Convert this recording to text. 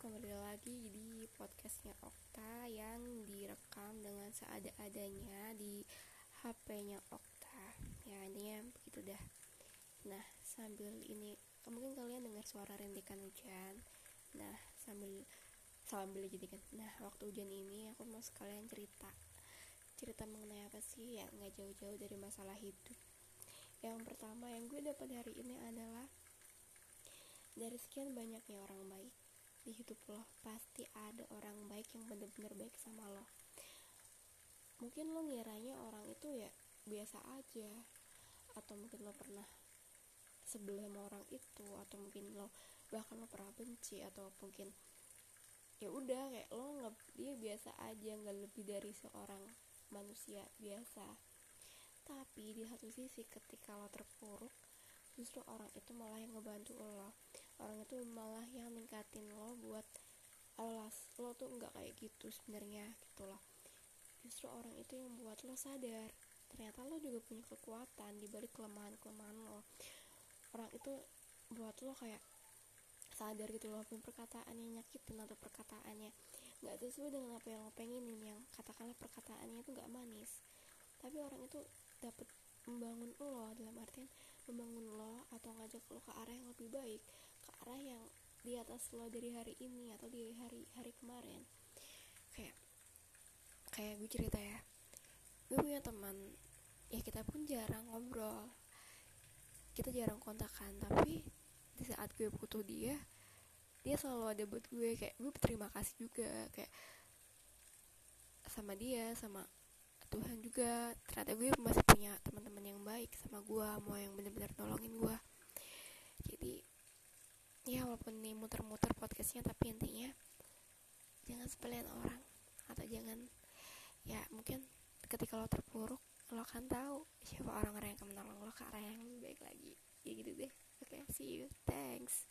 kembali lagi di podcastnya Okta yang direkam dengan seada-adanya di HP-nya Okta. Ya intinya begitu dah. Nah sambil ini mungkin kalian dengar suara rintikan hujan. Nah sambil sambil jadi kan. Nah waktu hujan ini aku mau sekalian cerita cerita mengenai apa sih ya nggak jauh-jauh dari masalah hidup. Yang pertama yang gue dapat hari ini adalah dari sekian banyaknya orang baik di hidup lo pasti ada orang baik yang bener-bener baik sama lo. Mungkin lo ngiranya orang itu ya biasa aja atau mungkin lo pernah sebelah sama orang itu atau mungkin lo bahkan lo pernah benci atau mungkin ya udah kayak lo nggak dia biasa aja nggak lebih dari seorang manusia biasa. Tapi di satu sisi ketika lo terpuruk justru orang itu malah yang ngebantu lo orang itu malah yang ningkatin lo buat alas. Lo tuh nggak kayak gitu sebenarnya gitu loh justru orang itu yang buat lo sadar. Ternyata lo juga punya kekuatan di balik kelemahan-kelemahan lo. Orang itu buat lo kayak sadar gitu loh pun perkataannya nyakitin atau perkataannya. Nggak sesuai dengan apa yang lo pengenin yang katakanlah perkataannya itu nggak manis. Tapi orang itu dapat membangun lo dalam artian membangun lo atau ngajak lo ke arah yang lebih baik arah yang di atas lo dari hari ini atau di hari hari kemarin? Kayak kayak gue cerita ya. Gue punya teman ya kita pun jarang ngobrol. Kita jarang kontakkan tapi di saat gue butuh dia dia selalu ada buat gue. Kayak gue berterima kasih juga kayak sama dia sama Tuhan juga. Ternyata gue masih punya teman-teman yang baik sama gue mau yang bener-bener nolongin gue walaupun ini muter-muter podcastnya tapi intinya jangan sepelein orang atau jangan ya mungkin ketika lo terpuruk lo akan tahu siapa orang-orang yang akan menolong lo ke arah yang lebih baik lagi. Ya gitu deh. Oke okay, see you. Thanks